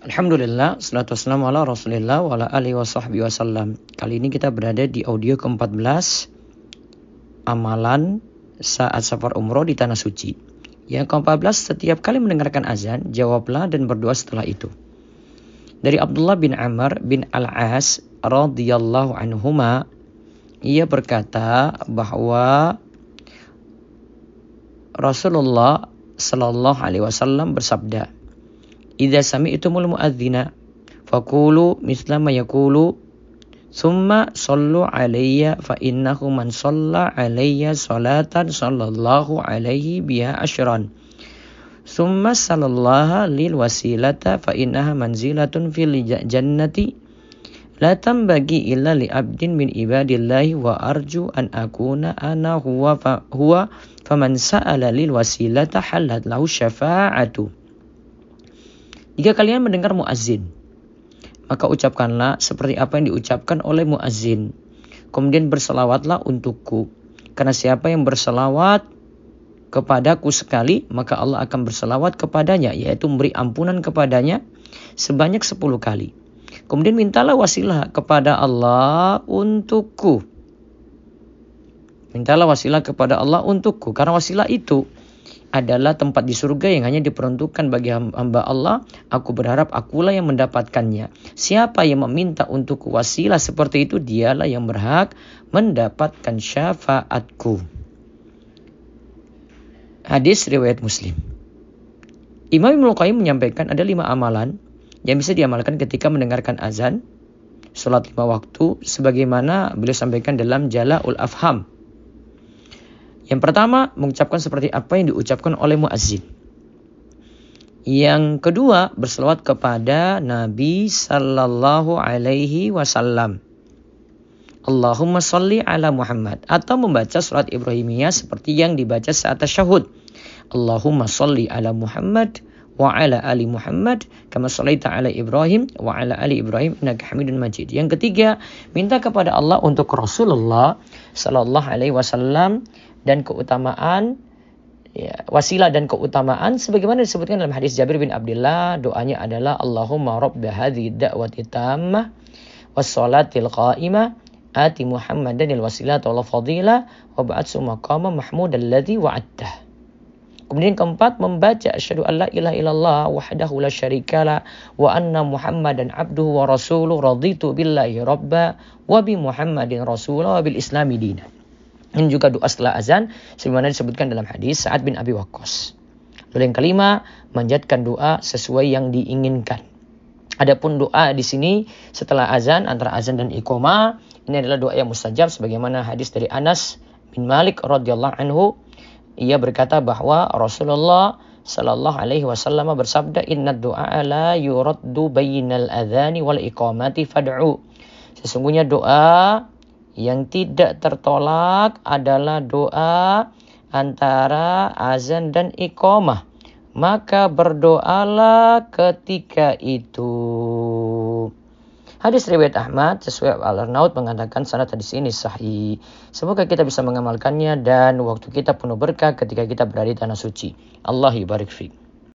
Alhamdulillah, salatu wassalamu ala rasulillah wa ala alihi wa sahbihi wasallam. Kali ini kita berada di audio ke-14 Amalan saat safar umroh di Tanah Suci. Yang ke-14, setiap kali mendengarkan azan, jawablah dan berdoa setelah itu. Dari Abdullah bin Amr bin Al-As radhiyallahu anhuma, ia berkata bahwa Rasulullah sallallahu alaihi wasallam bersabda, idza sami'tumul muadzina faqulu misla ma yaqulu summa sallu alayya fa innahu man shalla alayya salatan sallallahu alaihi biha ashran. Summa sallallaha lil wasilata fa innaha manzilatun fil jannati la tambagi illa li abdin min ibadillahi wa arju an akuna ana huwa fa huwa faman sa'ala lil wasilata halat lahu syafa'atu jika kalian mendengar muazin, maka ucapkanlah seperti apa yang diucapkan oleh muazin. Kemudian berselawatlah untukku. Karena siapa yang berselawat kepadaku sekali, maka Allah akan berselawat kepadanya, yaitu memberi ampunan kepadanya sebanyak sepuluh kali. Kemudian mintalah wasilah kepada Allah untukku. Mintalah wasilah kepada Allah untukku. Karena wasilah itu adalah tempat di surga yang hanya diperuntukkan bagi hamba Allah. Aku berharap akulah yang mendapatkannya. Siapa yang meminta untuk wasilah seperti itu, dialah yang berhak mendapatkan syafaatku. Hadis riwayat Muslim. Imam Ibnu Qayyim menyampaikan ada lima amalan yang bisa diamalkan ketika mendengarkan azan, sholat lima waktu, sebagaimana beliau sampaikan dalam Jala'ul Afham yang pertama, mengucapkan seperti apa yang diucapkan oleh muazzin. Yang kedua, berselawat kepada Nabi sallallahu alaihi wasallam. Allahumma salli ala Muhammad atau membaca surat Ibrahimiyah seperti yang dibaca saat tasyahud. Allahumma salli ala Muhammad wa ala ali Muhammad kama sallaita ala Ibrahim wa ala ali Ibrahim innaka Hamidun Majid. Yang ketiga, minta kepada Allah untuk Rasulullah sallallahu alaihi wasallam dan keutamaan ya, wasilah dan keutamaan sebagaimana disebutkan dalam hadis Jabir bin Abdullah doanya adalah Allahumma rabb hadhihi da'wati tammah wassalatil qa'imah ati Muhammadan al wasilata wal fadilah wa ba'atsu maqama mahmud alladhi wa'adtah Kemudian keempat membaca asyhadu alla ilaha illallah wahdahu la syarikalah wa anna Muhammadan abduhu wa rasuluh raditu billahi rabba wa bi Muhammadin rasulah wa bil islami dinah. Ini juga doa setelah azan sebagaimana disebutkan dalam hadis Sa'ad bin Abi Waqqas. Lalu yang kelima, menjadikan doa sesuai yang diinginkan. Adapun doa di sini setelah azan antara azan dan iqamah ini adalah doa yang mustajab sebagaimana hadis dari Anas bin Malik radhiyallahu anhu ia berkata bahwa Rasulullah sallallahu alaihi wasallam bersabda inna doa la yuraddu bainal adhani wal iqamati fad'u sesungguhnya doa yang tidak tertolak adalah doa antara azan dan iqamah. Maka berdoalah ketika itu. Hadis riwayat Ahmad sesuai Al-Arnaud mengatakan sanad hadis ini sahih. Semoga kita bisa mengamalkannya dan waktu kita penuh berkah ketika kita berada di tanah suci. Allah barik fiqh.